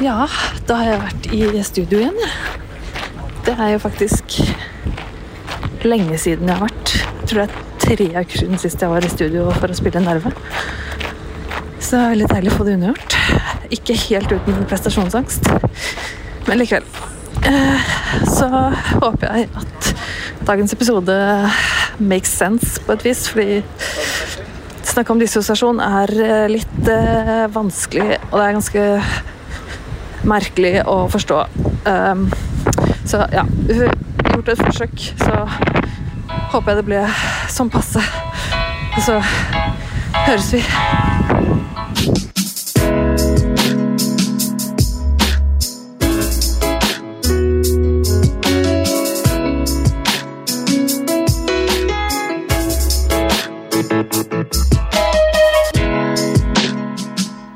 Ja, da har jeg vært i studio igjen. jeg. Det er jo faktisk lenge siden jeg har vært. Jeg tror det er tre uker siden sist jeg var i studio for å spille Nerve. Så det er veldig deilig å få det unnagjort. Ikke helt uten prestasjonsangst, men likevel. Eh, Så håper jeg at dagens episode makes sense på et vis, fordi snakk om dissosiasjon er eh, litt eh, vanskelig, og det er ganske merkelig å forstå. Um, så ja, gjort et forsøk, så håper jeg det ble sånn passe. Og så høres vi.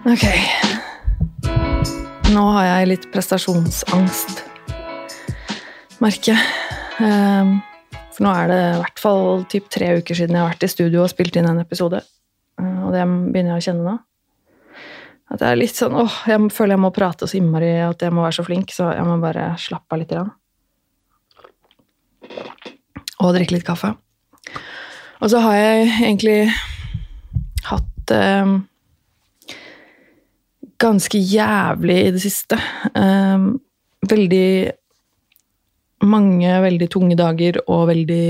Ok. Jeg litt prestasjonsangst, merker jeg. Ehm, For nå er det i hvert fall typ tre uker siden jeg har vært i studio og spilt inn en episode. Eh, Og det begynner jeg å kjenne nå. At jeg er litt sånn åh, jeg føler jeg må prate så innmari at jeg må være så flink, så jeg må bare slappe av litt. Grann. Og drikke litt kaffe. Og så har jeg egentlig hatt ehm, ganske jævlig i det siste. Ehm, veldig mange veldig tunge dager og veldig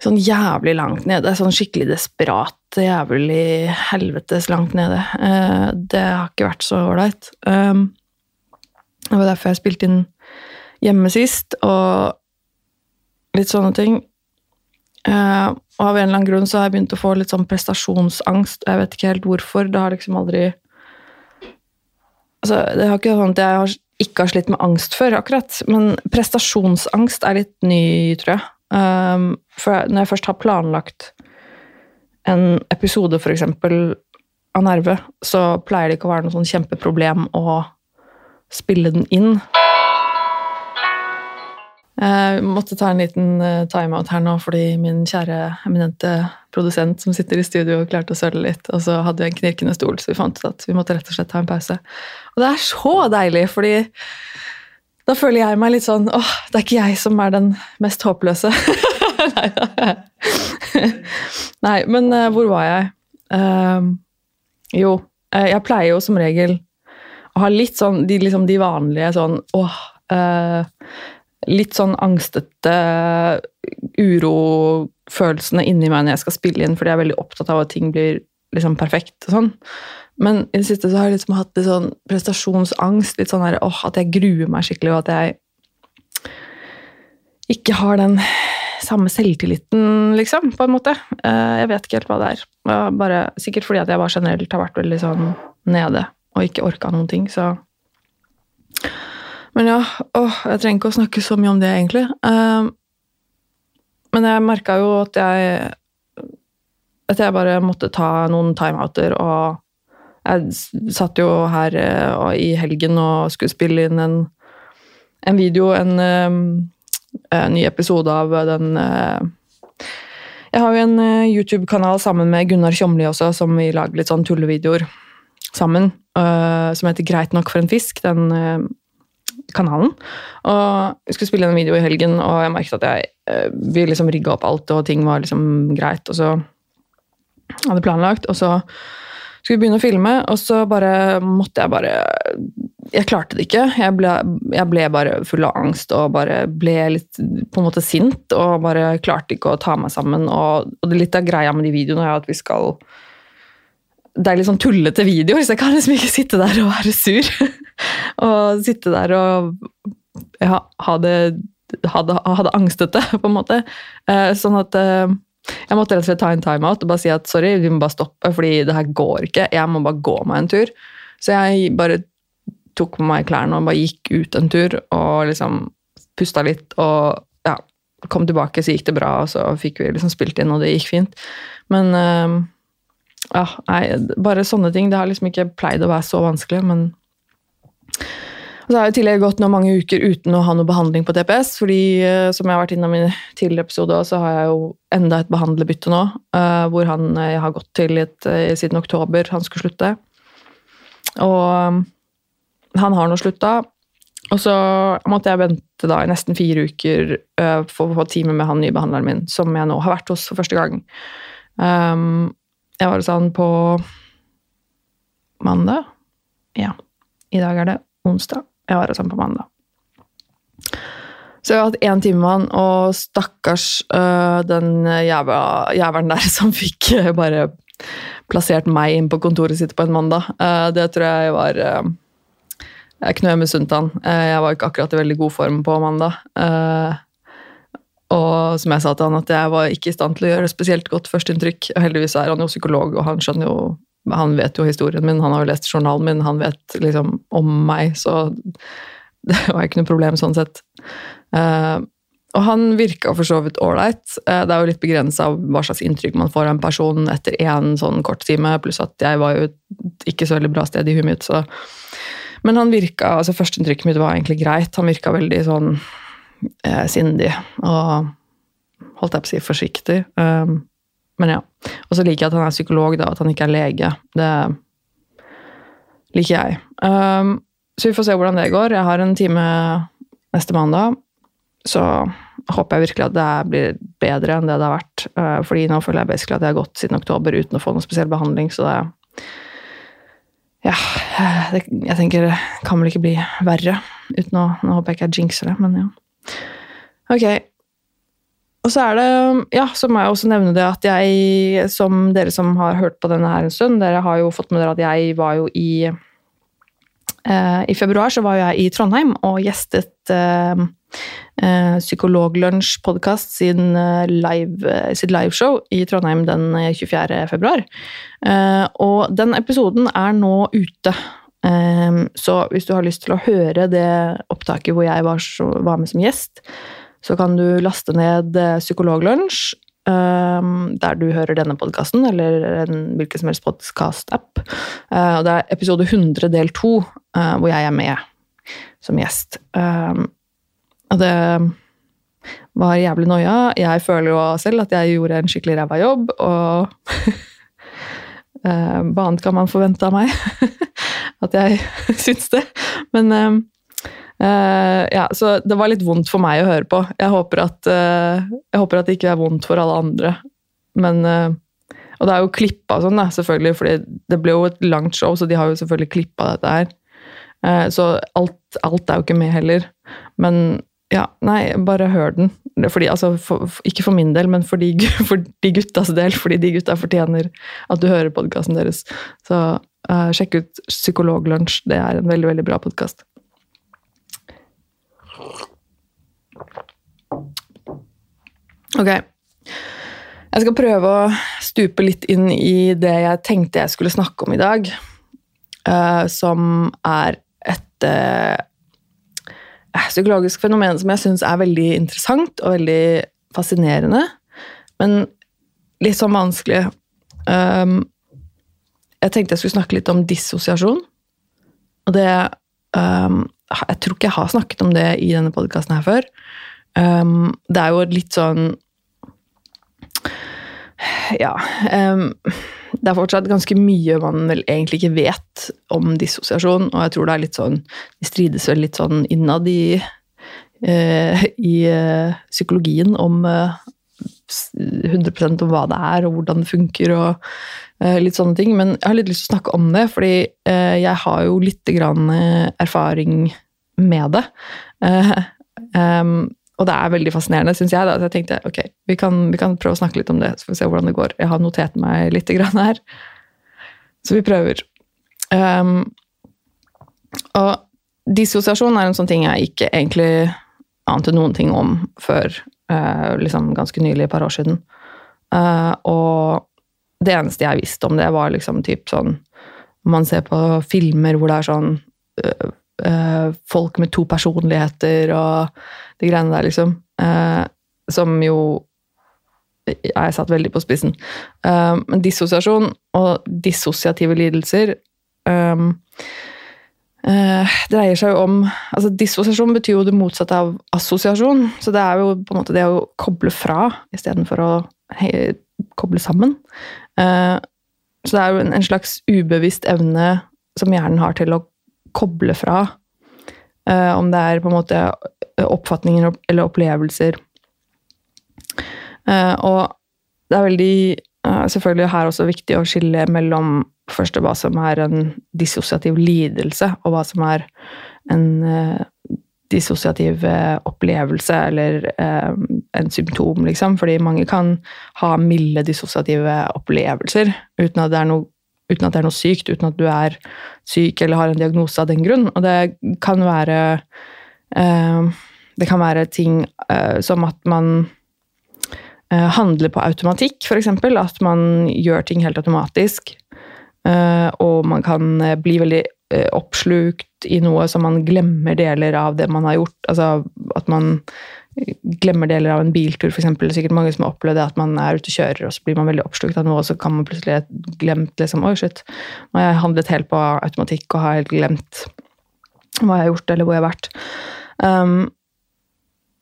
sånn jævlig langt nede. Sånn skikkelig desperat, jævlig helvetes langt nede. Eh, det har ikke vært så ålreit. Um, det var derfor jeg spilte inn hjemme sist, og litt sånne ting. Eh, og av en eller annen grunn så har jeg begynt å få litt sånn prestasjonsangst. Jeg vet ikke helt hvorfor. Det har liksom aldri altså, Det har ikke sånn at jeg har, ikke har slitt med angst før, akkurat. Men prestasjonsangst er litt ny, tror jeg. Um, for når jeg først har planlagt en episode, eksempel, av Nerve, så pleier det ikke å være noe sånn kjempeproblem å spille den inn. Jeg måtte ta en liten eh, timeout her nå, fordi min kjære eminente produsent som sitter i studio, klarte å søle litt, og så hadde vi en knirkende stol, så vi fant ut at vi måtte rett og slett ta en pause. Og det er så deilig, fordi da føler jeg meg litt sånn åh, det er ikke jeg som er den mest håpløse. Nei men eh, hvor var jeg? Uh, jo, eh, jeg pleier jo som regel å ha litt sånn de, liksom de vanlige sånn åh eh, Litt sånn angstete urofølelsene inni meg når jeg skal spille inn, fordi jeg er veldig opptatt av at ting blir liksom perfekt og sånn. Men i det siste så har jeg liksom hatt litt sånn prestasjonsangst. Litt sånn her, åh, at jeg gruer meg skikkelig, og at jeg ikke har den samme selvtilliten, liksom, på en måte. Eh, Jeg vet ikke helt hva det er. Bare, sikkert fordi at jeg bare generelt har vært veldig sånn nede og ikke orka noen ting, så Men ja, åh, jeg trenger ikke å snakke så mye om det, egentlig. Um, Men jeg merka jo at jeg At jeg bare måtte ta noen timeouter, og jeg satt jo her eh, og i helgen og skulle spille inn en, en video, en, eh, en ny episode av den eh, Jeg har jo en eh, YouTube-kanal sammen med Gunnar Tjomli også, som vi lager litt sånn tullevideoer sammen, eh, som heter Greit nok for en fisk, den eh, kanalen. Og jeg skulle spille en video i helgen, og jeg merket at jeg eh, vi liksom rigga opp alt, og ting var liksom greit, og så hadde planlagt, og så skulle vi begynne å filme, og så bare måtte jeg bare Jeg klarte det ikke. Jeg ble, jeg ble bare full av angst og bare ble litt på en måte sint og bare klarte ikke å ta meg sammen. Og, og det litt av greia med de videoene er at vi skal Det er litt sånn tullete videoer, så jeg kan liksom ikke sitte der og være sur. og sitte der og ja, ha det hadde, hadde angstete, på en måte. Eh, sånn at eh, jeg måtte rett og slett ta en timeout og bare si at sorry, vi må bare stoppe, fordi det her går ikke. Jeg må bare gå meg en tur. Så jeg bare tok på meg klærne og bare gikk ut en tur og liksom pusta litt og ja, kom tilbake, så gikk det bra, og så fikk vi liksom spilt inn, og det gikk fint. Men eh, ja, nei, bare sånne ting. Det har liksom ikke pleid å være så vanskelig, men og så har jeg i tillegg gått nå mange uker uten å ha noe behandling på TPS, fordi eh, som jeg har vært innom i tidligere episode, så har jeg jo enda et behandlerbytte nå, eh, hvor han jeg har gått til eh, siden oktober han skulle slutte. Og han har nå slutta. Og så måtte jeg vente da i nesten fire uker for å få time med han nye behandleren min, som jeg nå har vært hos for første gang. Um, jeg var hos han på mandag. Ja. I dag er det onsdag. Jeg var hos han på mandag. Så jeg har hatt én time med han, og stakkars øh, den jævelen der som fikk øh, bare plassert meg inn på kontoret sitt på en mandag. Uh, det tror jeg var Jeg knø misunt han. jeg var ikke akkurat i veldig god form på mandag. og som jeg sa til han, at jeg var ikke i stand til å gjøre spesielt godt førsteinntrykk. Heldigvis er han jo psykolog, og han skjønner jo han vet jo historien min, han har jo lest journalen min, han vet liksom om meg, så det var ikke noe problem sånn sett. Uh, og han virka for så vidt ålreit. Uh, det er jo litt begrensa hva slags inntrykk man får av en person etter én sånn kort time, pluss at jeg var jo ikke så veldig bra sted i huet mitt, så Men han virka altså Førsteinntrykket mitt var egentlig greit. Han virka veldig sånn uh, sindig og holdt jeg på å si forsiktig. Um, men ja. Og så liker jeg at han er psykolog, da, at han ikke er lege. Det liker jeg. Um, så vi får se hvordan det går. Jeg har en time neste mandag. Så håper jeg virkelig at det blir bedre enn det det har vært. Uh, fordi nå føler jeg basically at jeg har gått siden oktober uten å få noen spesiell behandling, så det Ja, det, jeg tenker kan vel ikke bli verre. Uten å, nå håper jeg ikke jeg jinxer det, men ja. Ok. Og så er det Ja, så må jeg også nevne det at jeg, som dere som har hørt på denne her en stund, dere har jo fått med dere at jeg var jo i eh, I februar så var jeg i Trondheim og gjestet eh, eh, Psykologlunsj-podkast sin eh, live, eh, sitt liveshow i Trondheim den 24. februar. Eh, og den episoden er nå ute. så hvis du har lyst til å høre det opptaket hvor jeg var, var med som gjest, så kan du laste ned Psykologlunsj der du hører denne podkasten, eller en hvilken som helst podkast-app. Og det er episode 100 del 2, hvor jeg er med som gjest. Og det var jævlig noia. Jeg føler jo selv at jeg gjorde en skikkelig ræva jobb, og Hva annet kan man forvente av meg? at jeg syns det. Men uh, ja, så det var litt vondt for meg å høre på. Jeg håper at, uh, jeg håper at det ikke er vondt for alle andre. Men Og det er jo klippa sånn, da, selvfølgelig, fordi det ble jo et langt show, så de har jo selvfølgelig klippa dette her. Så alt, alt er jo ikke med heller. Men ja, nei, bare hør den. Fordi, altså, for, for, ikke for min del, men for de, for de, guttas del. Fordi de gutta fortjener at du hører podkasten deres. Så uh, sjekk ut Psykologlunsj. Det er en veldig, veldig bra podkast. Ok. Jeg skal prøve å stupe litt inn i det jeg tenkte jeg skulle snakke om i dag. Uh, som er et uh, psykologisk fenomen som jeg syns er veldig interessant og veldig fascinerende, men litt sånn vanskelig. Um, jeg tenkte jeg skulle snakke litt om dissosiasjon. Og det um, Jeg tror ikke jeg har snakket om det i denne podkasten her før. Um, det er jo litt sånn Ja det er fortsatt ganske mye man vel egentlig ikke vet om dissosiasjon, og jeg tror det er litt sånn De strides vel litt sånn innad i, uh, i uh, psykologien om uh, eh, 100% om hva det er, og hvordan det funker, og litt sånne ting. Men jeg har litt lyst til å snakke om det, fordi jeg har jo litt grann erfaring med det. Um, og det er veldig fascinerende, syns jeg. Da. Så jeg tenkte ok, vi kan, vi kan, prøve å snakke litt om det, så får vi se hvordan det går. Jeg har notert meg litt her. Så vi prøver. Um, og dissosiasjon er en sånn ting jeg ikke egentlig ante noen ting om før uh, liksom ganske nylig, et par år siden. Uh, og det eneste jeg visste om det, var liksom typ sånn Man ser på filmer hvor det er sånn uh, uh, folk med to personligheter og de greiene der, liksom. Uh, som jo er satt veldig på spissen. Um, men dissosiasjon og dissosiative lidelser um, dreier seg jo om altså Dissosiasjon betyr jo det motsatte av assosiasjon. Så det er jo på en måte det å koble fra istedenfor å he, koble sammen. så det er jo en, en slags ubevisst evne som hjernen har til å koble fra. Uh, om det er på en måte oppfatninger eller opplevelser. Uh, og det er veldig uh, selvfølgelig her også viktig å skille mellom først hva som er en dissosiativ lidelse, og hva som er en dissosiativ opplevelse eller en symptom, liksom. Fordi mange kan ha milde dissosiative opplevelser uten at det er noe uten at det er noe sykt, uten at du er syk eller har en diagnose av den grunn. Og det kan være eh, Det kan være ting eh, som at man eh, handler på automatikk, f.eks. At man gjør ting helt automatisk. Eh, og man kan eh, bli veldig eh, oppslukt i noe som man glemmer deler av det man har gjort. Altså at man glemmer deler av en biltur, f.eks. Det er sikkert mange som har opplevd det at man er ute og kjører, og så blir man veldig oppslukt av noe, og så kan man plutselig glemt liksom, Oi, shit. Nå har jeg handlet helt på automatikk og har helt glemt hva jeg har gjort, eller hvor jeg har vært. Um,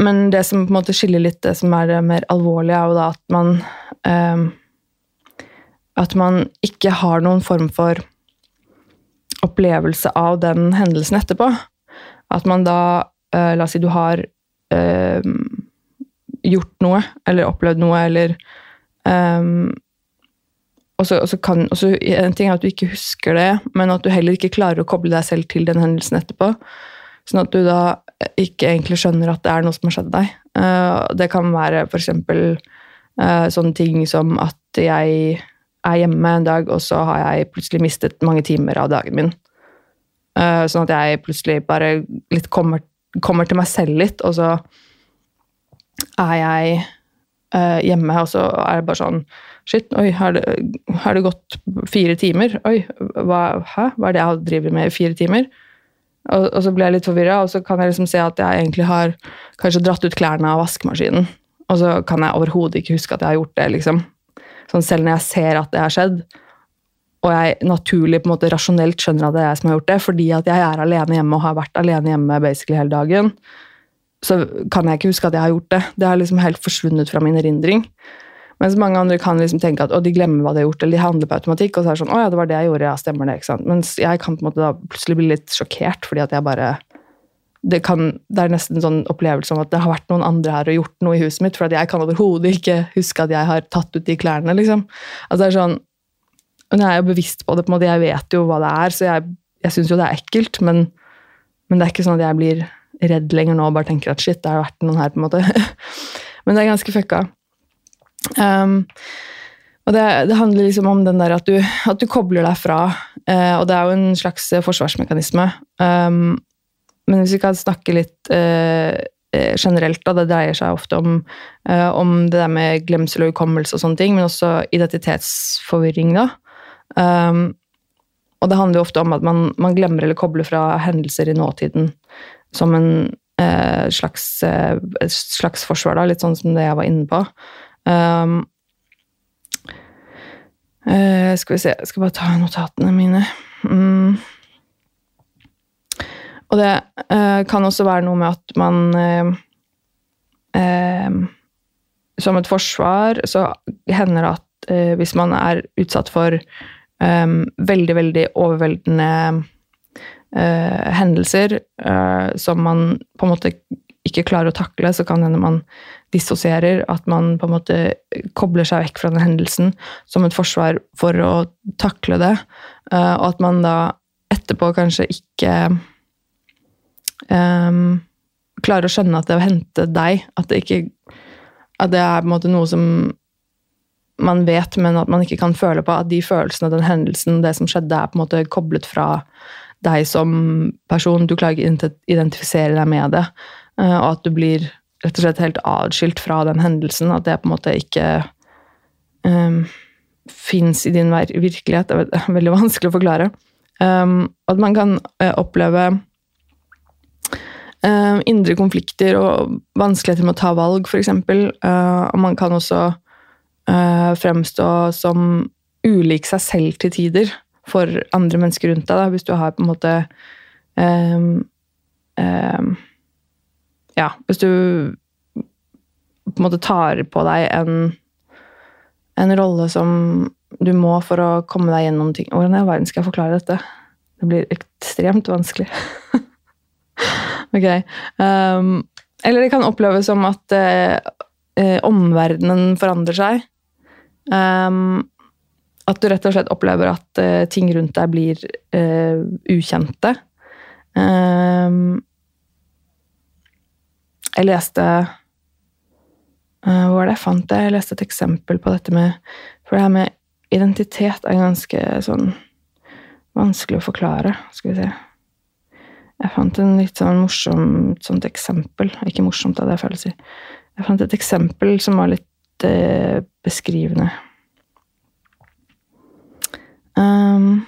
men det som på en måte skiller litt, det som er det mer alvorlige, er jo da at man um, At man ikke har noen form for opplevelse av den hendelsen etterpå. At man da uh, La oss si du har uh, gjort noe, eller opplevd noe, eller um, og så, og så kan, og så, En ting er at du ikke husker det, men at du heller ikke klarer å koble deg selv til den hendelsen etterpå. Sånn at du da ikke egentlig skjønner at det er noe som har skjedd deg. Uh, det kan være f.eks. Uh, sånne ting som at jeg er hjemme en dag, og så har jeg plutselig mistet mange timer av dagen min. Uh, sånn at jeg plutselig bare litt kommer kommer til meg selv litt, og så er jeg uh, hjemme, og så er det bare sånn Shit, oi, har det, har det gått fire timer? Oi, hva, hæ? hva er det jeg driver med i fire timer? Og, og så blir jeg litt forvirra, og så kan jeg liksom se at jeg egentlig har kanskje dratt ut klærne av vaskemaskinen. Og så kan jeg overhodet ikke huske at jeg har gjort det, liksom. Sånn selv når jeg ser at det har skjedd, og jeg naturlig på en måte rasjonelt skjønner at det er jeg som har gjort det, fordi at jeg er alene hjemme og har vært alene hjemme basically hele dagen, så kan jeg ikke huske at jeg har gjort det. Det har liksom helt forsvunnet fra min erindring. Mens mange andre kan liksom tenke at de glemmer hva de har gjort, eller de handler på automatikk. og så er det sånn, å ja, det var det jeg gjorde, ja, stemmer det, ikke sant? Mens jeg kan på en måte da plutselig bli litt sjokkert, fordi at jeg bare det, kan, det er nesten en sånn opplevelse om at det har vært noen andre her og gjort noe i huset mitt, for at jeg kan overhodet ikke huske at jeg har tatt ut de klærne. liksom. Altså det er sånn, men jeg er jo bevisst på det, på en måte, jeg vet jo hva det er, så jeg, jeg syns jo det er ekkelt. Men, men, det er ikke sånn at jeg blir redd lenger nå og bare tenker at shit, det har vært noen her, på en måte. men det er ganske fucka. Um, og det, det, handler liksom om den der at du, at du kobler deg fra, uh, og det er jo en slags forsvarsmekanisme. Um, men hvis vi kan snakke litt uh, generelt, da, det dreier seg ofte om, uh, om det der med glemsel og hukommelse og sånne ting, men også identitetsforvirring, da. Um, og det handler jo ofte om at man, man, glemmer eller kobler fra hendelser i nåtiden som en eh, slags, eh, slags, forsvar, da, litt sånn som det jeg var inne på. Um, eh, skal vi se Jeg skal bare ta notatene mine. Mm. Og det eh, kan også være noe med at man eh, eh, Som et forsvar så hender det at hvis man er utsatt for veldig, veldig overveldende uh, hendelser uh, som man på en måte ikke klarer å takle, så kan hende man dissosierer. At man på en måte kobler seg vekk fra den hendelsen som et forsvar for å takle det. Uh, og at man da etterpå kanskje ikke um, klarer å skjønne at det har hente deg. At det ikke At det er på en måte noe som man vet, men at man ikke kan føle på at de følelsene, den hendelsen, det som skjedde, er på en måte koblet fra deg som person. Du klarer ikke å identifisere deg med det. Eh, og at du blir rett og slett helt atskilt fra den hendelsen. At det på en måte ikke um, ehm, fins i din virkelighet. Det er veldig vanskelig å forklare. Um, at man kan uh, oppleve uh, indre konflikter og vanskeligheter med å ta valg, f.eks. Uh, og man kan også uh, fremstå som ulik seg selv til tider for andre mennesker rundt deg. Da. Hvis du har på en måte um, um, Ja, hvis du på en måte tar på deg en, en rolle som du må for å komme deg gjennom ting Hvordan i all verden skal jeg forklare dette? Det blir ekstremt vanskelig. ok. Um, eller det kan oppleves som at eh, omverdenen forandrer seg. Um, at du rett og slett opplever at uh, ting rundt deg blir uh, ukjente. Um, jeg leste uh, Hvor var det jeg fant det? Jeg leste et eksempel på dette med For det her med identitet er ganske sånn vanskelig å forklare. Skal vi se. Jeg fant en litt sånn morsomt sånt eksempel. Ikke morsomt, da, det er feil si. Jeg fant et eksempel som var litt eh, beskrivende. Um,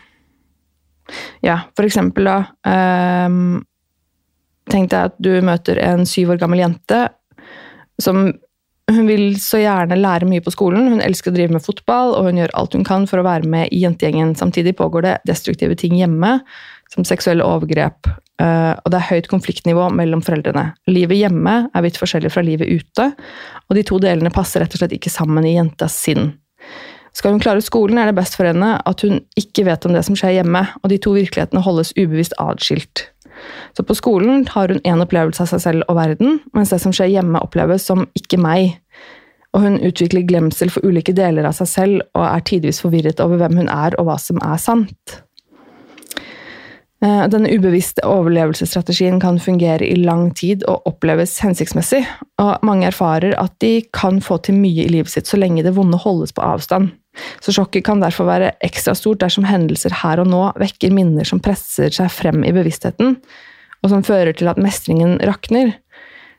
ja, for eksempel, da um, Tenk deg at du møter en syv år gammel jente som hun vil så gjerne lære mye på skolen. Hun elsker å drive med fotball, og hun gjør alt hun kan for å være med i jentegjengen. Samtidig pågår det destruktive ting hjemme, som seksuelle overgrep. Eh, og det er høyt konfliktnivå mellom foreldrene. Livet hjemme er vidt forskjellig fra livet ute, og de to delene passer rett og slett ikke sammen i jentas sinn. Skal hun klare skolen, er det best for henne at hun ikke vet om det som skjer hjemme, og de to virkelighetene holdes ubevisst adskilt. Så på skolen har hun én opplevelse av seg selv og verden, mens det som skjer hjemme, oppleves som ikke meg. Og hun utvikler glemsel for ulike deler av seg selv og er tidvis forvirret over hvem hun er og hva som er sant. Eh, denne ubevisste overlevelsesstrategien kan fungere i lang tid og oppleves hensiktsmessig, og mange erfarer at de kan få til mye i livet sitt så lenge det vonde holdes på avstand. Så sjokket kan derfor være ekstra stort dersom hendelser her og nå vekker minner som presser seg frem i bevisstheten, og som fører til at mestringen rakner.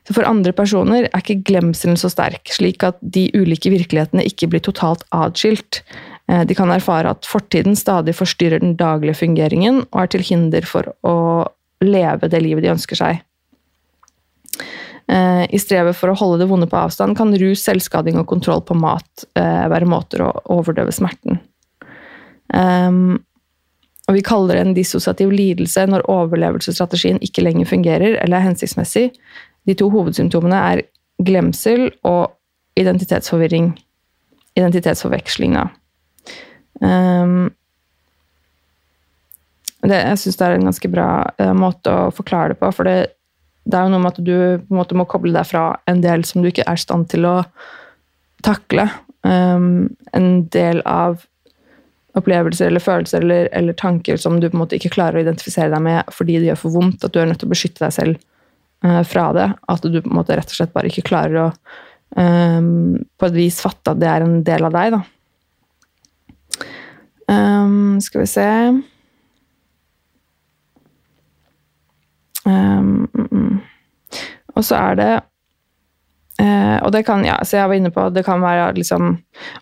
Så For andre personer er ikke glemselen så sterk, slik at de ulike virkelighetene ikke blir totalt atskilt. Eh, de kan erfare at fortiden stadig forstyrrer den daglige fungeringen og er til hinder for å leve det livet de ønsker seg. Eh, I strevet for å holde det vonde på avstand kan rus, selvskading og kontroll på mat eh, være måter å overdøve smerten. Um, og vi kaller det en dissosiativ lidelse når overlevelsesstrategien ikke lenger fungerer eller er hensiktsmessig. De to hovedsymptomene er glemsel og identitetsforvirring. Identitetsforveksling, da. Um, det, jeg syns det er en ganske bra uh, måte å forklare det på, for det, det er jo noe med at du på en måte må koble deg fra en del som du ikke er i stand til å takle. Um, en del av opplevelser eller følelser eller, eller, tanker som du på en måte ikke klarer å identifisere deg med fordi det gjør for vondt, at du er nødt til å beskytte deg selv uh, fra det. At du på en måte rett og slett bare ikke klarer å um, på et vis fatte at det er en del av deg. da. Um, skal vi se Um, mm, og så er det uh, Og det kan ja, så jeg var inne på det kan være liksom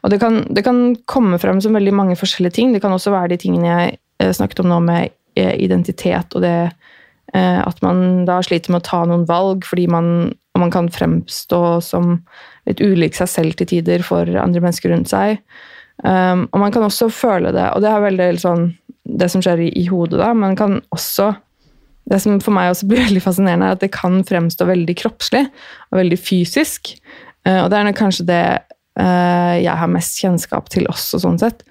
Og det kan, det kan, komme frem som veldig mange forskjellige ting. Det kan også være de tingene jeg uh, snakket om nå med uh, identitet og det at man da sliter med å ta noen valg fordi man, man kan fremstå som litt ulik seg selv til tider for andre mennesker rundt seg. Um, og man kan også føle det, og det er veldig sånn det som skjer i, i hodet, da, men kan også det som for meg også blir veldig fascinerende, er at det kan fremstå veldig kroppslig og veldig fysisk. Uh, og det er kanskje det uh, jeg har mest kjennskap til også, sånn sett.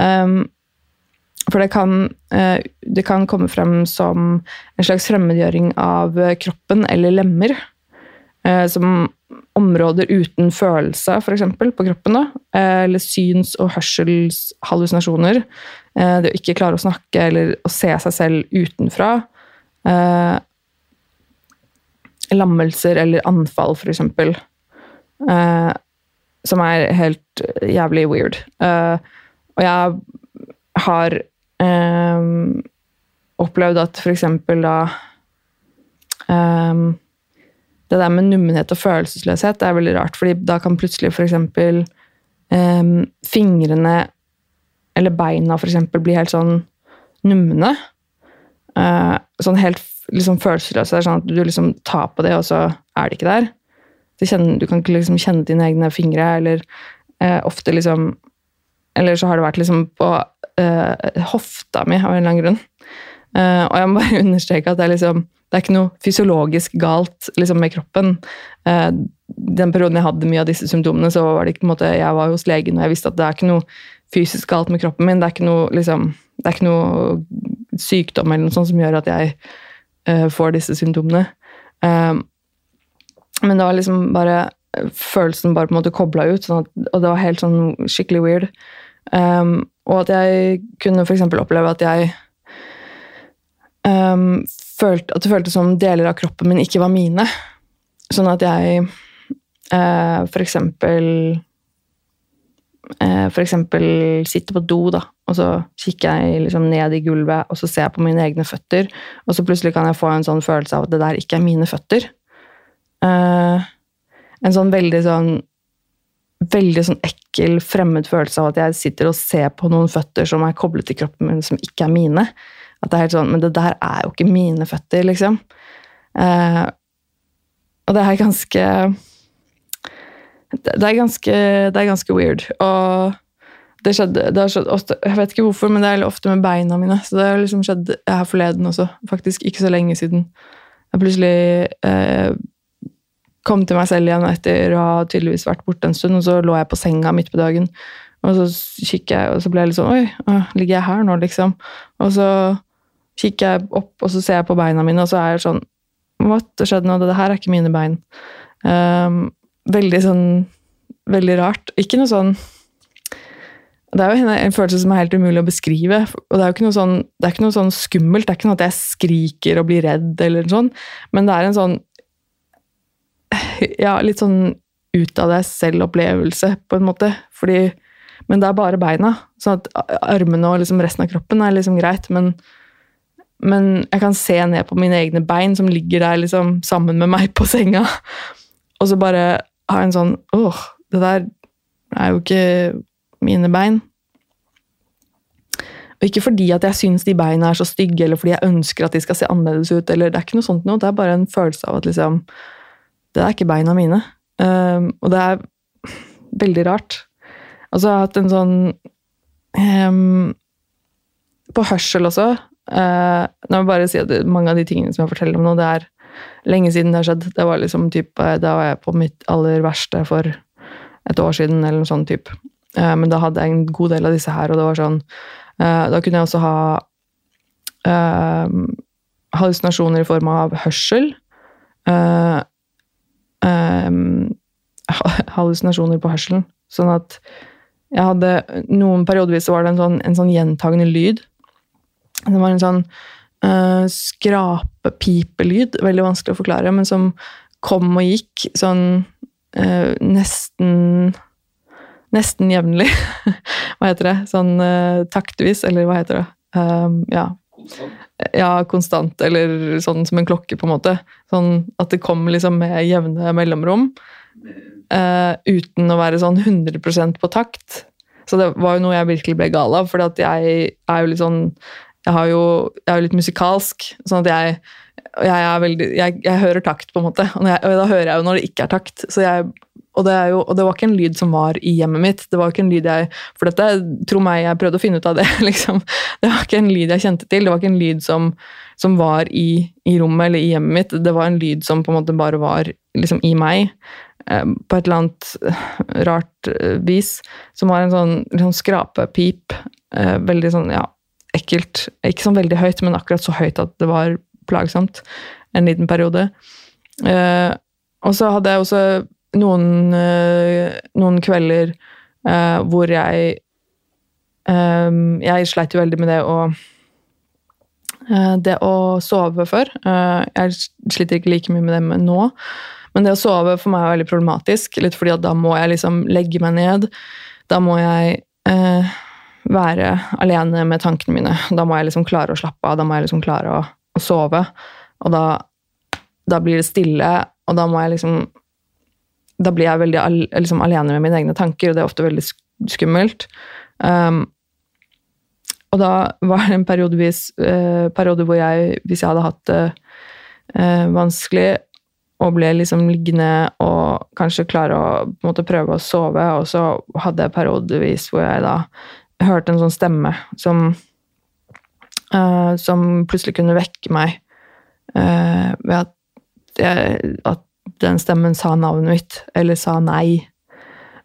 Um, for det kan, uh, det kan komme frem som en slags fremmedgjøring av kroppen eller lemmer. som områder uten følelse, f.eks., på kroppen. Da. Eller syns- og hørselshallusinasjoner. Det å ikke klare å snakke eller å se seg selv utenfra eh, lammelser eller anfall, f.eks. Eh, som er helt jævlig weird. Eh, og jeg har eh, opplevd at f.eks. da Det der med nummenhet og følelsesløshet det er veldig rart, fordi da kan plutselig f.eks. Um, fingrene eller beina for eksempel, bli helt sånn numne. Uh, sånn helt liksom følelsesløse. Det er sånn at du liksom tar på det, og så er det ikke der. Du, kjenner, du kan ikke liksom kjenne dine egne fingre, eller uh, ofte liksom Eller så har det vært liksom på uh, hofta mi av en eller annen grunn. og jeg må bare understreke at det er liksom det er ikke noe fysiologisk galt liksom, med kroppen. den perioden jeg hadde mye av disse symptomene, så var det ikke på en måte, jeg var hos legen og jeg visste at det er ikke noe fysisk galt med kroppen min. Det er ikke noe liksom, det er ikke noe sykdom eller noe sånt som gjør at jeg eh, får disse symptomene. Eh, men det var liksom bare følelsen bare på en måte kobla ut, sånn at, og det var helt sånn skikkelig weird. Um, og at jeg kunne f.eks. oppleve at jeg um, følte, At det føltes som deler av kroppen min ikke var mine. Sånn at jeg eh, for eksempel eh, for eksempel sitter på do, da, og så kikker jeg liksom ned i gulvet og så ser jeg på mine egne føtter, og så plutselig kan jeg få en sånn følelse av at det der ikke er mine føtter. Eh, en sånn veldig sånn veldig sånn ekkel, fremmed følelse av at jeg sitter og ser på noen føtter som er koblet til kroppen min, som ikke er mine. At det er helt sånn Men det der er jo ikke mine føtter, liksom. Eh, og det er ganske Det er ganske, det er ganske weird. Og det skjedde, det har skjedd ofte, Jeg vet ikke hvorfor, men det er ofte med beina mine. Så det har liksom skjedd her forleden også. Faktisk ikke så lenge siden. Jeg plutselig eh, kom til meg selv igjen etter å ha tydeligvis vært borte en stund, og så lå jeg på senga midt på dagen. Og så kikker jeg, og så ble jeg litt sånn Oi, ligger jeg her nå, liksom? Og så kikker jeg opp, og så ser jeg på beina mine, og så er jeg sånn What? Skjedde noe. Det her er ikke mine bein. Um, veldig sånn Veldig rart. Ikke noe sånn det er jo en følelse som er helt umulig å beskrive. og Det er jo ikke noe sånn, det er ikke noe sånn skummelt. Det er ikke noe at jeg skriker og blir redd, eller sånn, men det er en sånn ja, litt sånn ut av deg selv-opplevelse, på en måte. Fordi, men det er bare beina. Sånn at armene og liksom resten av kroppen er liksom greit, men, men jeg kan se ned på mine egne bein som ligger der liksom sammen med meg på senga, og så bare ha en sånn åh, det der er jo ikke mine bein. Og ikke fordi at jeg syns de beina er så stygge, eller fordi jeg ønsker at de skal se annerledes ut. eller Det er ikke noe sånt noe, det er bare en følelse av at liksom det er ikke beina mine. Um, og det er veldig rart. Altså, jeg har hatt en sånn um, På hørsel også uh, Nå må jeg bare si at mange av de tingene som jeg forteller om nå, det er lenge siden det har skjedd. Det var liksom typ, Da var jeg på mitt aller verste for et år siden, eller noe sånt type. Uh, men da hadde jeg en god del av disse her, og det var sånn uh, Da kunne jeg også ha hallusinasjoner i form av hørsel. Um, hallusinasjoner på hørselen. Sånn at jeg hadde Noen periodevis var det en sånn, en sånn gjentagende lyd. Det var en sånn uh, skrapepipelyd, veldig vanskelig å forklare, men som kom og gikk sånn uh, nesten Nesten jevnlig. hva heter det? Sånn uh, taktvis, eller hva heter det? Um, ja. Ja, konstant, eller sånn som en klokke, på en måte. Sånn at det kommer liksom med jevne mellomrom. Uh, uten å være sånn 100 på takt. Så det var jo noe jeg virkelig ble gal av, for jeg er jo litt sånn Jeg, har jo, jeg er jo litt musikalsk, sånn at jeg jeg, veldig, jeg, jeg, hører takt, på en måte. Og, og, da hører jeg jo når det ikke er takt. Og det, jo, og det, var ikke en lyd som var i hjemmet mitt. det var ikke en lyd jeg, For dette, tro meg, jeg prøvde å finne ut av det. liksom. Det var ikke en lyd jeg kjente til. Det var ikke en lyd som, som var i, i, rommet eller i hjemmet mitt. Det var en lyd som på en måte bare var liksom, i meg. Eh, på et eller annet eh, rart eh, vis. Som var en sånn liksom, skrapepip. Eh, veldig sånn, ja, ekkelt. Ikke sånn veldig høyt, men akkurat så høyt at det var plagsomt en liten periode. Eh, og så hadde jeg også noen, eh, noen kvelder eh, hvor jeg um, Jeg sleit jo veldig med det å uh, Det å sove før. Uh, jeg sliter ikke like mye med det nå. Men det å sove for meg er veldig problematisk, litt fordi at da må jeg liksom legge meg ned. Da må jeg være alene med tankene mine. Da må jeg liksom klare å slappe av, da må jeg liksom klare å, å sove. Og da, da blir det stille, og da må jeg liksom da blir jeg veldig al liksom alene med mine egne tanker, og det er ofte veldig skummelt. Um, og da var det en periodevis, eh, periode hvor jeg, hvis jeg hadde hatt det eh, vanskelig, og ble liksom liggende og kanskje klare å måte prøve å sove, og så hadde jeg periodevis hvor jeg da hørte en sånn stemme som uh, Som plutselig kunne vekke meg ved at, jeg, at den stemmen sa navnet mitt, eller sa nei.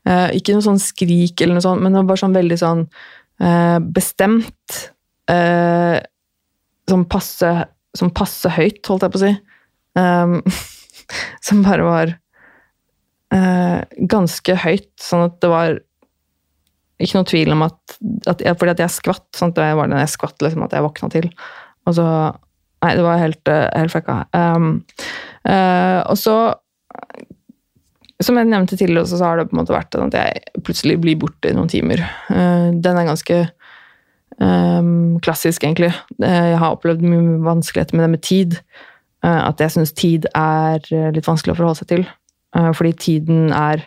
Uh, ikke noe sånn skrik eller noe sånt, men det var sånn veldig sånn bestemt. Som passe, sånn passe høyt, holdt jeg på å si. Um, som bare var ganske høyt, sånn at det var ikke noe tvil om at, at Fordi at jeg skvatt. Sant? det var den jeg skvatt liksom, at jeg våkna til. Og så Nei, det var helt, eh, helt fucka. Um, uh, og så Som jeg nevnte tidligere, så har det på en måte vært at jeg plutselig blir borte i noen timer. Uh, den er ganske um, klassisk, egentlig. Jeg har opplevd mye vanskeligheter med det med tid. At jeg syns tid er litt vanskelig å forholde seg til. fordi tiden er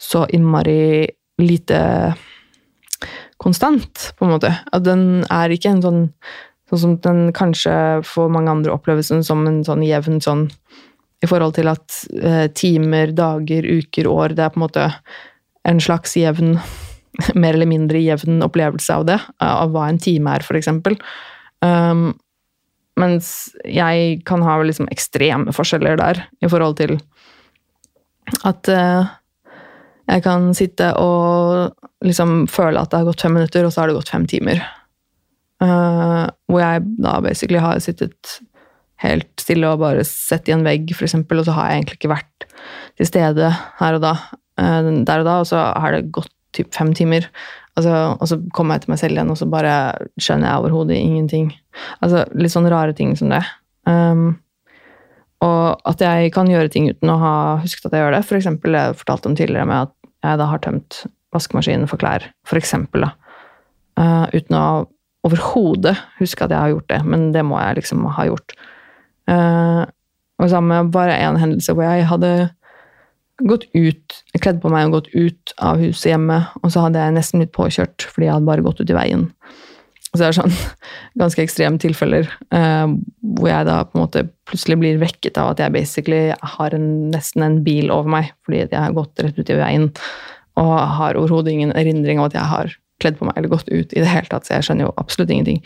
så innmari lite konstant, på en måte. At den er ikke en sånn Sånn som den kanskje for mange andre oppleves som en sånn jevn sånn I forhold til at eh, timer, dager, uker, år Det er på en måte en slags jevn Mer eller mindre jevn opplevelse av det. Av hva en time er, for eksempel. Um, mens jeg kan ha liksom ekstreme forskjeller der i forhold til at uh, jeg kan sitte og liksom føle at det har gått fem minutter, og så har det gått fem timer. Uh, hvor jeg da basically har sittet helt stille og bare sett i en vegg, f.eks., og så har jeg egentlig ikke vært til stede her og da. Uh, der og da, og så har det gått typ fem timer. Altså, og så kommer jeg til meg selv igjen, og så bare skjønner jeg overhodet ingenting. Altså litt sånne rare ting som det. Um, og at jeg kan gjøre ting uten å ha husket at jeg gjør det. For eksempel, jeg fortalte om tidligere med at jeg da har tømt vaskemaskinen for klær, for eksempel, da. Uh, uten å overhodet huske at jeg har gjort det, men det må jeg liksom ha gjort. Uh, og sammen med bare én hendelse hvor jeg hadde gått ut, kledd på meg og gått ut av huset hjemme, og så hadde jeg nesten blitt påkjørt fordi jeg hadde bare gått ut i veien. Og det er sånn ganske ekstreme tilfeller eh, hvor jeg da på en måte plutselig blir vekket av at jeg basically har en, nesten en bil over meg fordi jeg har gått rett ut i veien og har overhodet ingen erindring av at jeg har kledd på meg eller gått ut i det hele tatt, så jeg skjønner jo absolutt ingenting.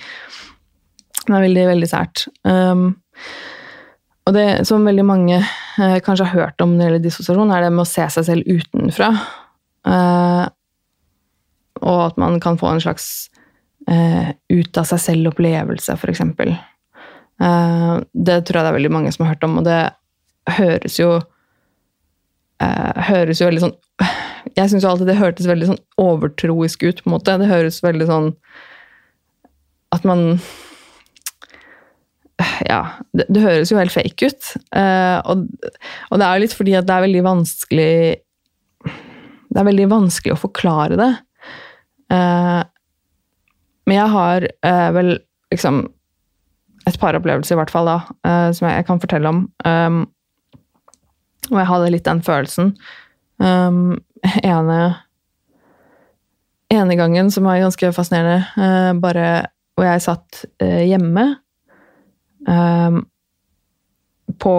Det er veldig, veldig sært. Um, og det som veldig mange eh, kanskje har hørt om når det gjelder dissosiasjon, er det med å se seg selv utenfra. Uh, og at man kan få en slags uh, ut av seg selv-opplevelse, f.eks. Eh, det tror jeg det er veldig mange som har hørt om, og det høres jo høres jo veldig sånn jeg syns alltid det hørtes veldig sånn overtroisk ut. på en måte. Det høres veldig sånn At man Ja, det, det høres jo helt fake ut. Uh, og, og, det er jo litt fordi at det er veldig vanskelig Det er veldig vanskelig å forklare det. Uh, men jeg har uh, vel liksom et par opplevelser, i hvert fall, da, som jeg, jeg, kan fortelle om. Um, og jeg hadde litt den følelsen. Um, ene ene gangen, som var ganske fascinerende, uh, bare hvor jeg satt uh, hjemme um, på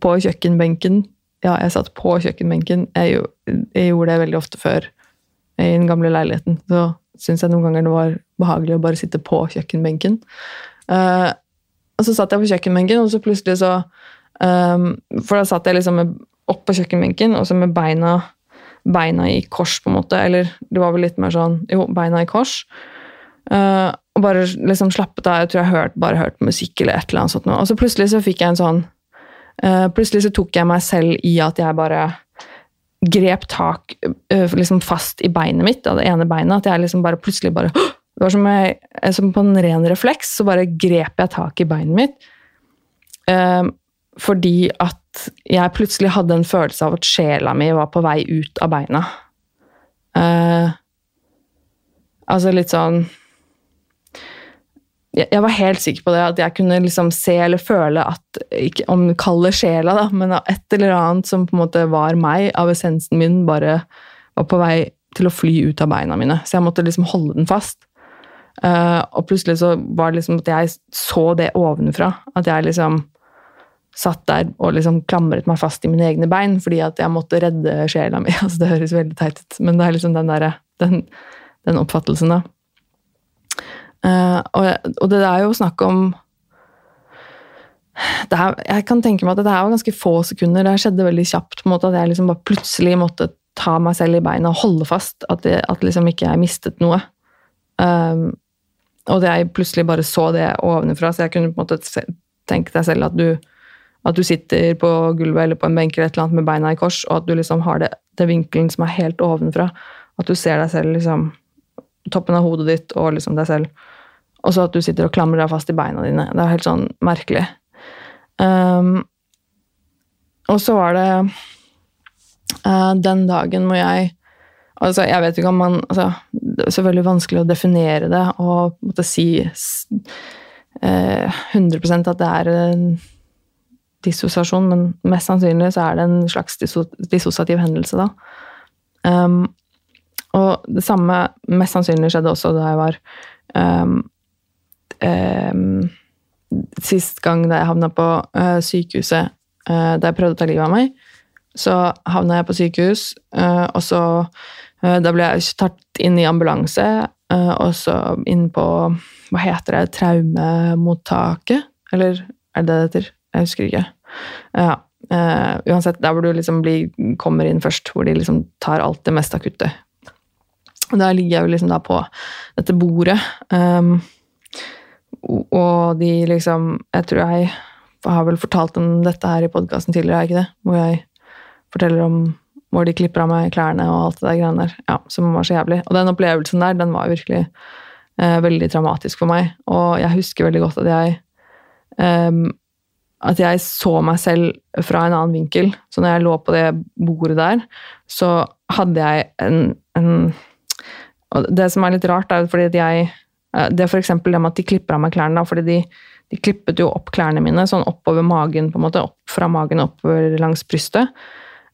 på kjøkkenbenken. Ja, jeg satt på kjøkkenbenken. Jeg, jeg, gjorde det veldig ofte før i den gamle leiligheten. Så syns jeg noen ganger det var behagelig å bare sitte på kjøkkenbenken. Uh, og så satt jeg på kjøkkenbenken, og så plutselig så um, For da satt jeg liksom med opp på kjøkkenbenken, og så med beina, beina, i kors, på en måte. Eller det var vel litt mer sånn Jo, beina i kors. Uh, og bare liksom slappet av. Jeg tror jeg hørt, bare hørte musikk eller et eller annet sånt. Og så plutselig så fikk jeg en sånn uh, Plutselig så tok jeg meg selv i at jeg bare grep tak liksom fast i beinet mitt, av det ene beinet. At jeg liksom bare plutselig bare Det var som, jeg, som på en ren refleks, så bare grep jeg tak i beinet mitt. fordi at jeg plutselig hadde en følelse av at sjela mi var på vei ut av beina. Uh, altså litt sånn jeg, var helt sikker på det, at jeg kunne liksom se eller føle at ikke, Om kalle sjela, da, men et eller annet som på en måte var meg, av essensen min, bare var på vei til å fly ut av beina mine. Så jeg måtte liksom holde den fast. Uh, og plutselig så var det liksom at jeg så det ovenfra. At jeg liksom satt der og liksom klamret meg fast i mine egne bein fordi at jeg måtte redde sjela mi. Altså, det høres veldig teit ut, men det er liksom den, der, den, den oppfattelsen, da. Uh, og, og, det er jo snakk om er, Jeg kan tenke meg at det her var ganske få sekunder. Det skjedde veldig kjapt. på en måte At jeg liksom bare plutselig måtte ta meg selv i beina og holde fast. At, det, at liksom ikke jeg mistet noe. Um, og at jeg plutselig bare så det ovenfra, så jeg kunne på en måte tenke deg selv at du, at du sitter på gulvet eller på en benk eller et eller annet med beina i kors, og at du liksom har det, det vinkelen som er helt ovenfra. At du ser deg selv liksom toppen av hodet ditt og liksom deg selv. Og så at du sitter og klamrer deg fast i beina dine. Det er helt sånn merkelig. Um, og så var det uh, den dagen hvor jeg Altså, jeg vet ikke om man altså, Det er selvfølgelig vanskelig å definere det og måtte si s- eh, 100% at det er en dissosiasjon, men mest sannsynlig så er det en slags dissosiativ hendelse, da. Um, og det samme mest sannsynlig skjedde også da jeg var um, Sist gang da jeg havna på eh, sykehuset eh, da jeg prøvde å ta livet av meg, så havna jeg på sykehus, eh, og så Da ble jeg tatt inn i ambulanse, og så inn på Hva heter det? Traumemottaket? Eller er det det det heter? Jeg husker ikke. Ja. Uh, uansett, der hvor du liksom blir, kommer inn først, hvor de liksom tar alt det mest akutte. Og der ligger jeg jo liksom da på dette bordet. ehm, og- de liksom Jeg tror jeg har vel fortalt om dette her i podkasten tidligere, er ikke det? Hvor jeg forteller om hvor de klipper av meg klærne og alt det der greiene der. Ja, som var så jævlig. Og den opplevelsen der, den var virkelig eh, veldig traumatisk for meg. Og jeg husker veldig godt at jeg eh, at jeg så meg selv fra en annen vinkel. Så når jeg lå på det bordet der, så hadde jeg en, en Og det som er litt rart, er jo fordi at jeg Det er eksempel det med at de klipper av meg klærne, fordi de, de klippet jo opp klærne mine sånn oppover magen, på en måte, opp fra magen oppover langs brystet.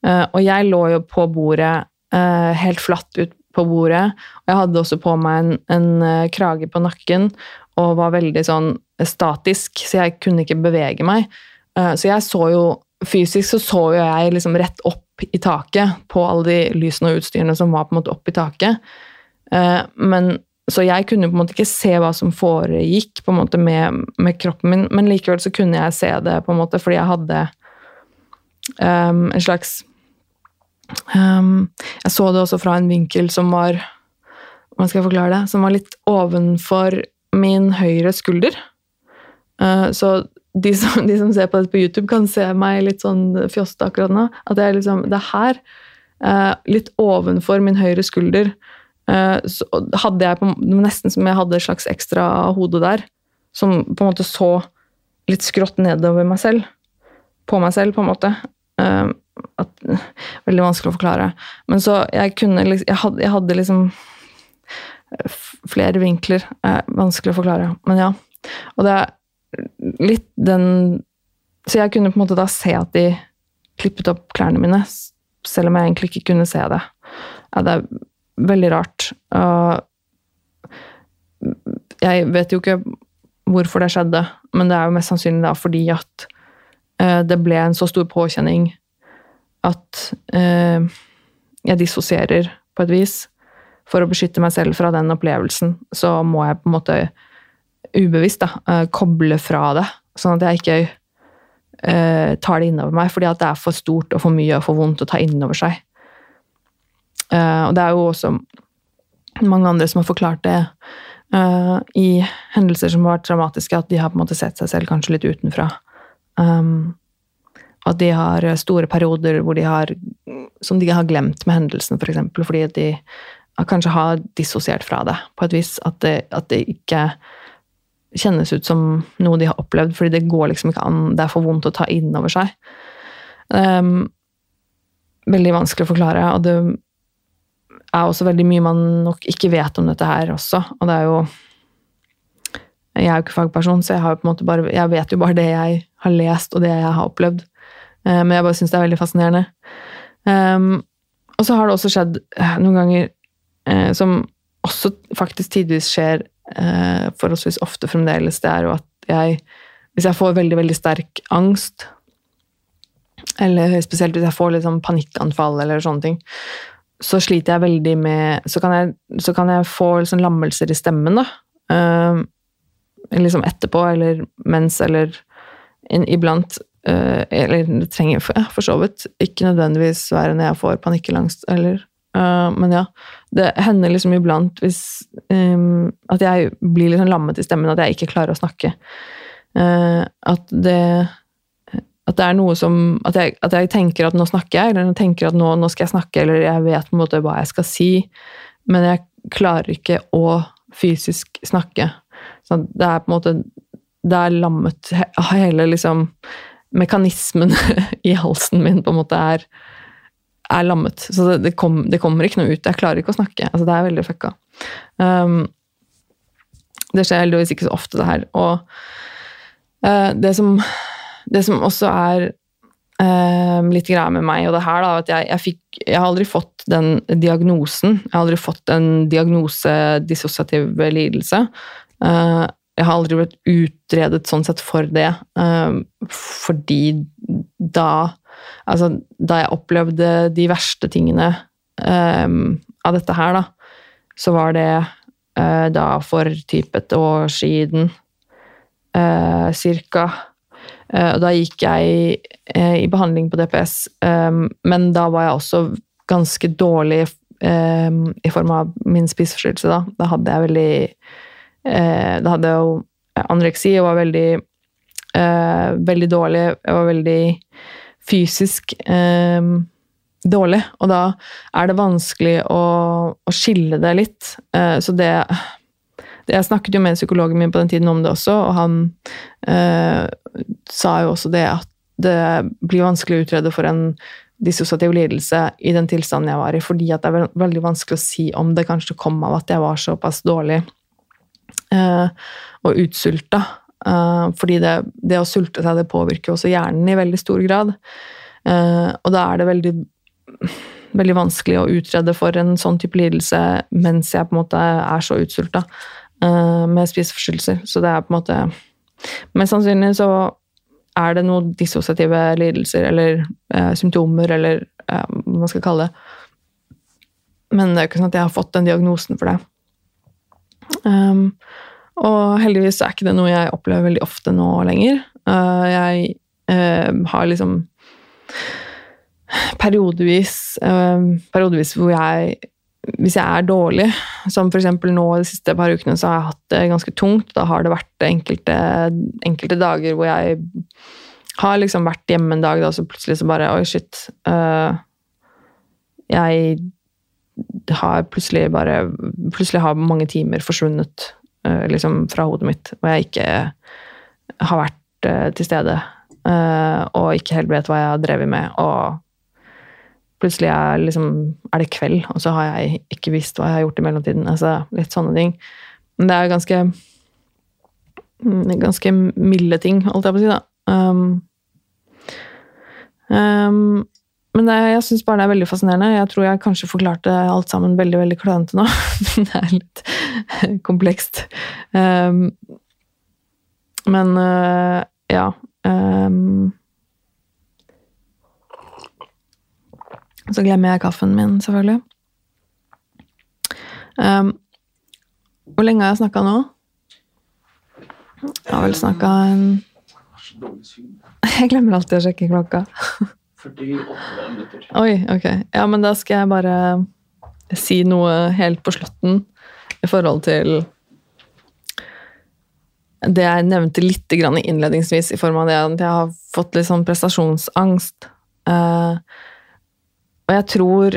Eh, og jeg lå jo på bordet, eh, helt flatt ut på bordet, og jeg hadde også på meg en, en eh, krage på nakken, og var veldig sånn statisk, så jeg kunne ikke bevege meg. Eh, Så jeg så jo Fysisk så så jo jeg liksom rett opp i taket på alle de lysene og utstyrene som var på en måte opp i taket. Eh, Men, så jeg kunne på en måte ikke se hva som foregikk på en måte med, med kroppen min, men likevel så kunne jeg se det på en måte fordi jeg hadde um, en slags um, Jeg så det også fra en vinkel som var Hvordan skal jeg forklare det? Som var litt ovenfor min høyre skulder. Uh, så de som, de som ser på dette på YouTube, kan se meg litt sånn fjoste akkurat nå. At jeg liksom, det er her, uh, litt ovenfor min høyre skulder, så hadde jeg på, nesten som jeg hadde et slags ekstra hode der, som på en måte så litt skrått nedover meg selv. På meg selv, på en måte. Eh, at, veldig vanskelig å forklare. Men så jeg kunne Jeg hadde, jeg hadde liksom flere vinkler. Eh, vanskelig å forklare. Men ja. Og det er litt den Så jeg kunne på en måte da se at de klippet opp klærne mine, selv om jeg egentlig ikke kunne se det. Ja, det er veldig rart. Jeg vet jo ikke hvorfor det skjedde, men det er jo mest sannsynlig da fordi at eh, det ble en så stor påkjenning at eh, jeg dissosierer på et vis. For å beskytte meg selv fra den opplevelsen, så må jeg på en måte ubevisst da, eh, koble fra det. Sånn at jeg ikke tar det innover meg, fordi at det er for stort og for mye og for vondt å ta innover seg. Eh, og det er jo også mange andre som har forklart det eh, i hendelser som har vært dramatiske, at de har på en måte sett seg selv kanskje litt utenfra. Um, at de har store perioder hvor de har, som de har glemt med hendelsene, f.eks. For eksempel, fordi de kanskje har dissosiert fra det på et vis. At det, at det ikke kjennes ut som noe de har opplevd, fordi det går liksom ikke an. Det er for vondt å ta inn over seg. Um, veldig vanskelig å forklare, og det er også veldig mye man nok ikke vet om dette her også. Og det er jo Jeg er jo ikke fagperson, så jeg, har jo på en måte bare, jeg vet jo bare det jeg har lest, og det jeg har opplevd. Eh, Men jeg bare syns det er veldig fascinerende. Um, og så har det også skjedd eh, noen ganger eh, som også faktisk tidvis skjer forholdsvis ofte fremdeles, det er jo at jeg Hvis jeg får veldig, veldig sterk angst, eller spesielt hvis jeg får litt sånn panikkanfall eller sånne ting, så sliter jeg veldig med Så kan jeg, så kan jeg få liksom lammelser i stemmen, da. Uh, liksom etterpå, eller mens, eller in, iblant. Uh, eller det trenger for, ja, for så vidt ikke nødvendigvis være når jeg får panikkangst, eller Uh, men ja, det hender liksom iblant hvis um, at jeg blir liksom lammet i stemmen, at jeg ikke klarer å snakke. Uh, at det at det er noe som at jeg, at jeg, tenker at nå snakker jeg, eller jeg tenker at nå, nå, skal jeg snakke, eller jeg vet på en måte hva jeg skal si, men jeg klarer ikke å fysisk snakke. Så det er på en måte Det er lammet Hele liksom Mekanismen i halsen min på en måte er er lammet. Så det, det, kom, det, kommer ikke noe ut. Jeg klarer ikke å snakke. Altså, det er veldig fucka. Um, det skjer heldigvis ikke så ofte, det her. Og uh, det, som, det som også er uh, litt greia med meg og det her, da, at jeg, jeg, fikk, jeg, har aldri fått den diagnosen. Jeg har aldri fått en diagnose dissosiativ lidelse. Uh, jeg har aldri blitt utredet sånn sett for det, fordi da Altså, da jeg opplevde de verste tingene um, av dette her, da, så var det uh, da for typ et år siden cirka. Uh, da gikk jeg uh, i behandling på DPS, um, men da var jeg også ganske dårlig i form av min spiseforstyrrelse. Da. da hadde jeg veldig Da hadde jeg jo anoreksi og var veldig veldig dårlig. Jeg var veldig fysisk eh, dårlig. Og da er det vanskelig å, skille det litt. Eh, så det, Jeg snakket jo med psykologen min på den tiden om det også, og han eh, sa jo også det at det blir vanskelig å utrede for en dissosiativ lidelse i den tilstanden jeg var i, fordi at det er veldig vanskelig å si om det kanskje kom av at jeg var såpass dårlig eh, og utsulta Eh, fordi det, det, å sulte seg det påvirker også hjernen i veldig stor grad. Uh, og da er det veldig, veldig vanskelig å utrede for en sånn type lidelse mens jeg på en måte er så utsulta med spiseforstyrrelser. Så det er på en måte Mest sannsynlig så er det noen dissosiative lidelser eller symptomer, eller hva man skal kalle det. Men det er jo ikke sånn at jeg har fått den diagnosen for det. Um, og heldigvis er ikke det noe jeg opplever veldig ofte nå lenger. Uh, jeg uh, har liksom periodevis uh, Periodevis hvor jeg Hvis jeg er dårlig, som f.eks. nå de siste par ukene, så har jeg hatt det ganske tungt. Da har det vært enkelte, enkelte dager hvor jeg har liksom vært hjemme en dag, da, så plutselig så bare Oi, shit. jeg har plutselig bare Plutselig har mange timer forsvunnet uh, liksom fra hodet mitt, og jeg ikke har vært uh, til stede. Uh, og ikke helt vet hva jeg har drevet med. Og plutselig er, liksom, er, det kveld, og så har jeg ikke visst hva jeg har gjort i mellomtiden. Altså, litt sånne ting. Men det er ganske mm, ganske milde ting, holdt jeg på å si, da. Um, um, men det, jeg syns bare det er veldig fascinerende. Jeg tror jeg kanskje forklarte alt sammen veldig veldig klønete nå. Men det er litt komplekst. Um, men uh, ja um, Så glemmer jeg kaffen min, selvfølgelig. Um, hvor lenge har jeg snakka nå? Jeg har vel snakka en Jeg glemmer alltid å sjekke klokka. 48 minutter. Oi, ok. Ja, men da skal jeg bare si noe helt på slutten i forhold til det jeg nevnte litt innledningsvis, i form av det at jeg har fått litt sånn prestasjonsangst. Uh, og jeg tror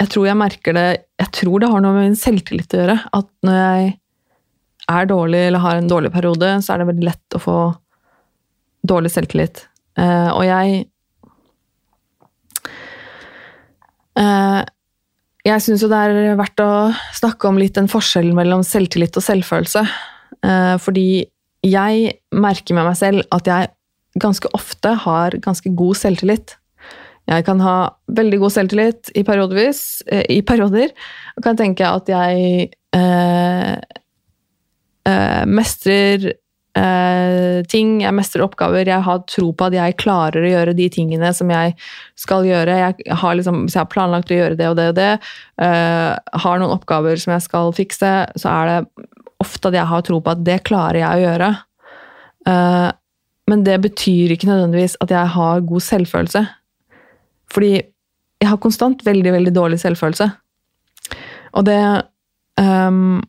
Jeg tror jeg merker det Jeg tror det har noe med min selvtillit å gjøre. At når jeg er dårlig eller har en dårlig periode, så er det veldig lett å få dårlig selvtillit. Uh, og jeg uh, Jeg syns jo det er verdt å snakke om litt den forskjellen mellom selvtillit og selvfølelse. Uh, fordi jeg merker med meg selv at jeg ganske ofte har ganske god selvtillit. Jeg kan ha veldig god selvtillit i, i perioder, og kan tenke at jeg mestrer eh, ting, jeg mestrer oppgaver, jeg har tro på at jeg klarer å gjøre de tingene som jeg skal gjøre. Jeg har liksom, hvis jeg har planlagt å gjøre det og det og det, uh, har noen oppgaver som jeg skal fikse, så er det ofte at jeg har tro på at det klarer jeg å gjøre. Uh, men det betyr ikke nødvendigvis at jeg har god selvfølelse. Fordi jeg har konstant veldig, veldig dårlig selvfølelse. Og det um,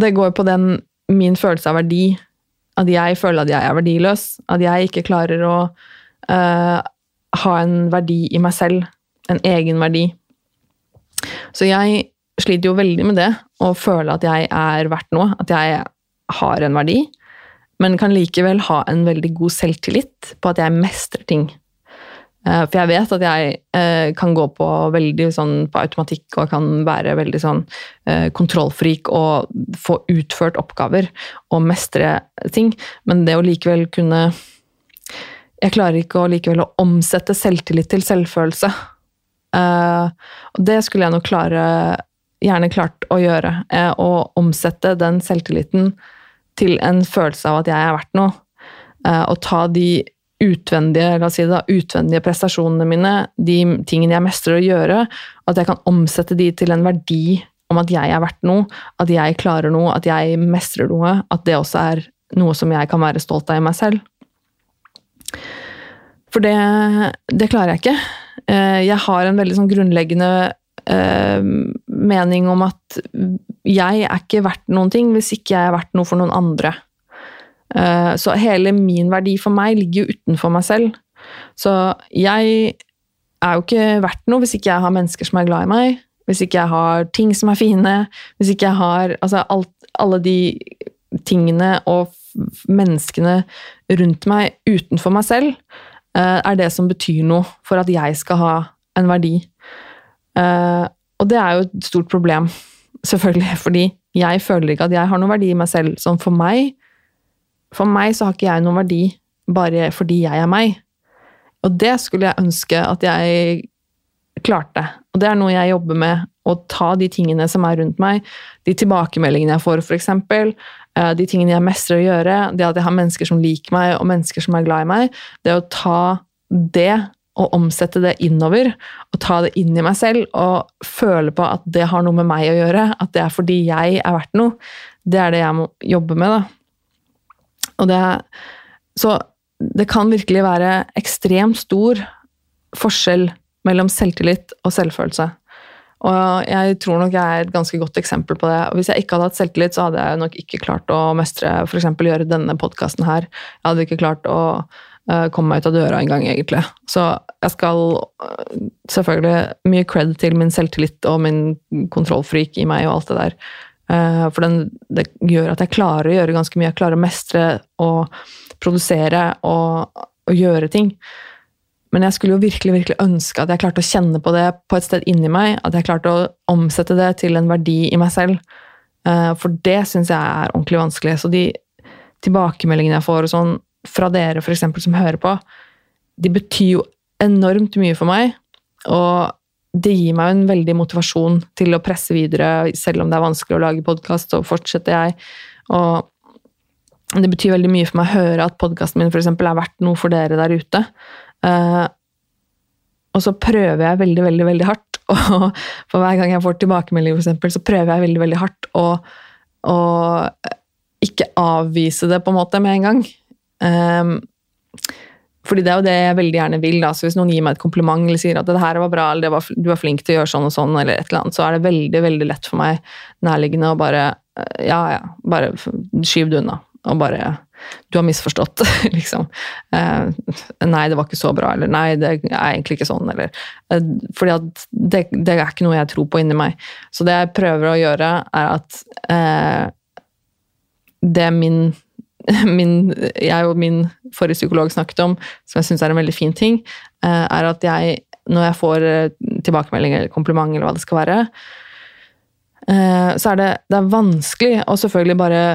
det går på den min følelse av verdi. At jeg føler at jeg er verdiløs. At jeg ikke klarer å uh, ha en verdi i meg selv. En egen verdi. Så jeg sliter jo veldig med det, å føle at jeg er verdt noe. At jeg har en verdi. Men kan likevel ha en veldig god selvtillit på at jeg mestrer ting. Eh, For jeg vet at jeg eh, kan gå på veldig sånn på automatikk og kan være veldig sånn eh, kontrollfrik og få utført oppgaver og mestre ting, men det å likevel kunne Jeg klarer ikke å likevel å omsette selvtillit til selvfølelse. Og det skulle jeg nok klare gjerne klart å gjøre. Å omsette den selvtilliten til en følelse av at jeg er verdt noe. Og ta de utvendige, la oss si det da, utvendige prestasjonene mine, de tingene jeg mestrer å gjøre, at jeg kan omsette de til en verdi om at jeg er verdt noe, at jeg klarer noe, at jeg mestrer noe, at det også er noe som jeg kan være stolt av i meg selv. For det, det klarer jeg ikke. Eh, Jeg har en veldig sånn grunnleggende eh, mening om at jeg er ikke verdt noen ting hvis ikke jeg er verdt noe for noen andre. Eh, Så hele min verdi for meg ligger jo utenfor meg selv. Så jeg er jo ikke verdt noe hvis ikke jeg har mennesker som er glad i meg, hvis ikke jeg har ting som er fine, hvis ikke jeg har altså alt, alle de tingene og menneskene rundt meg utenfor meg selv, eh, er det som betyr noe for at jeg skal ha en verdi. Eh, og det er jo et stort problem, selvfølgelig, fordi jeg føler ikke at jeg har noen verdi i meg selv. Sånn for meg, for meg så har ikke jeg noen verdi bare fordi jeg er meg. Og det skulle jeg ønske at jeg klarte. Og det er noe jeg jobber med, å ta de tingene som er rundt meg, de tilbakemeldingene jeg får, f.eks., de tingene jeg mestrer å gjøre, det at jeg har mennesker som liker meg, og mennesker som er glad i meg, det å ta det og omsette det innover, og ta det inn i meg selv, og føle på at det har noe med meg å gjøre, at det er fordi jeg er verdt noe, det er det jeg må jobbe med, da. Og det så det kan virkelig være ekstremt stor forskjell mellom selvtillit og selvfølelse. Og jeg tror nok jeg er et ganske godt eksempel på det. Og hvis jeg ikke hadde hatt selvtillit, så hadde jeg nok ikke klart å mestre f.eks. gjøre denne podkasten her. Jeg hadde ikke klart å eh, komme meg ut av døra engang, egentlig. Så jeg skal eh, selvfølgelig mye cred til min selvtillit og min kontrollfrik i meg og alt det der. Eh, for den, det gjør at jeg klarer å gjøre ganske mye. Jeg klarer å mestre og produsere og, og gjøre ting. Men jeg skulle jo virkelig virkelig ønske at jeg klarte å kjenne på det på et sted inni meg. At jeg klarte å omsette det til en verdi i meg selv. Eh, For det syns jeg er ordentlig vanskelig. Så de tilbakemeldingene jeg får sånn, fra dere for eksempel, som hører på, de betyr jo enormt mye for meg. Og det gir meg en veldig motivasjon til å presse videre, selv om det er vanskelig å lage podkast, så fortsetter jeg. Og det betyr veldig mye for meg å høre at podkasten min for eksempel, er verdt noe for dere der ute. Eh, og så prøver jeg veldig, veldig veldig hardt, og for hver gang jeg får tilbakemelding, for eksempel, så prøver jeg veldig veldig hardt å, å ikke avvise det på en måte med en gang. Fordi det er jo det jeg veldig gjerne vil. Da. Så hvis noen gir meg et kompliment eller sier at det her var bra, eller var, du var flink til å gjøre sånn og sånn, eller et eller annet, så er det veldig veldig lett for meg nærliggende å bare eh, Ja, ja, bare skyv det unna. Og bare Du har misforstått, liksom. Eh, nei, det var ikke så bra. Eller nei, det er egentlig ikke sånn. Eller eh, Fordi at det, det er ikke noe jeg tror på inni meg. Så det jeg prøver å gjøre, er at eh, det min min, jeg og min forrige psykolog snakket om, som jeg syns er en veldig fin ting, eh, er at jeg, når jeg får eh, tilbakemelding eller kompliment, eller hva det skal være, eh, så er det, det er vanskelig å selvfølgelig bare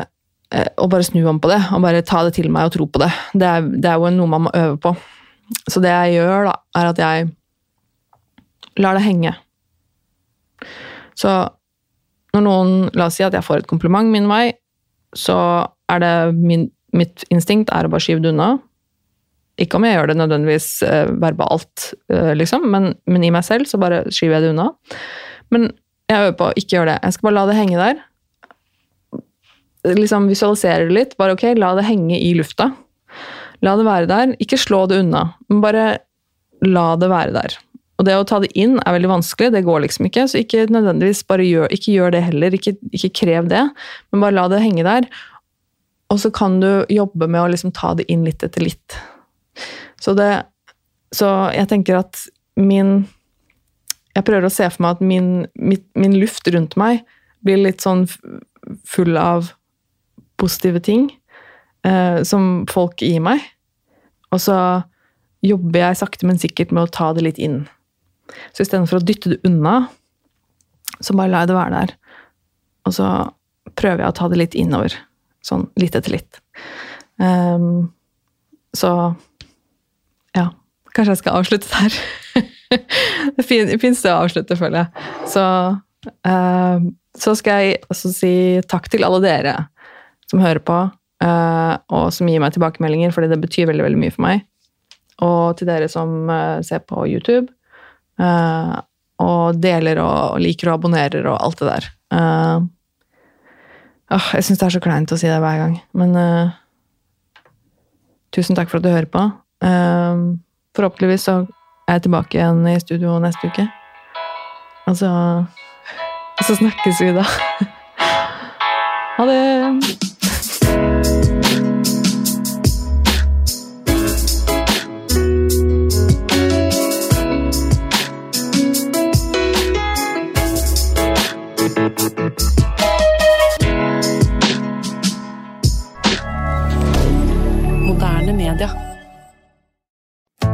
å bare snu om på det, og bare ta det til meg og tro på det. Det er, det er jo noe man må øve på. Så det jeg gjør, da, er at jeg lar det henge. Så når noen La oss si at jeg får et kompliment min vei, så er det min, mitt instinkt er å bare skyve det unna. Ikke om jeg gjør det nødvendigvis eh, verbalt, eh, liksom, men, men i meg selv så bare skyver jeg det unna. Men jeg øver på å ikke gjøre det. Jeg skal bare la det henge der. Liksom Visualisere det litt. Bare ok, la det henge i lufta. La det være der. Ikke slå det unna, men bare la det være der. Og det å ta det inn er veldig vanskelig, det går liksom ikke. Så ikke nødvendigvis bare gjør, ikke gjør det heller, ikke, ikke krev det, men bare la det henge der. Og så kan du jobbe med å liksom ta det inn litt etter litt. Så, det, så jeg tenker at min Jeg prøver å se for meg at min, mitt, min luft rundt meg blir litt sånn full av positive ting eh, som folk gir meg. Og så jobber jeg sakte, men sikkert med å ta det litt inn. Så istedenfor å dytte det unna, så bare lar jeg det være der. Og så prøver jeg å ta det litt innover. Sånn litt etter litt. Um, så ja. Kanskje jeg skal avslutte der. det fins det å avslutte, føler jeg. Så, uh, så skal jeg også si takk til alle dere som hører på, uh, og som gir meg tilbakemeldinger, fordi det betyr veldig, veldig mye for meg. Og til dere som uh, ser på YouTube. Uh, og deler og, liker og abonnerer og alt det der. Uh, oh, jeg syns det er så kleint å si det hver gang, men uh, tusen takk for at du hører på. forhåpentligvis så er jeg tilbake igjen i studio neste uke. Og så, og så snakkes vi da. ha det!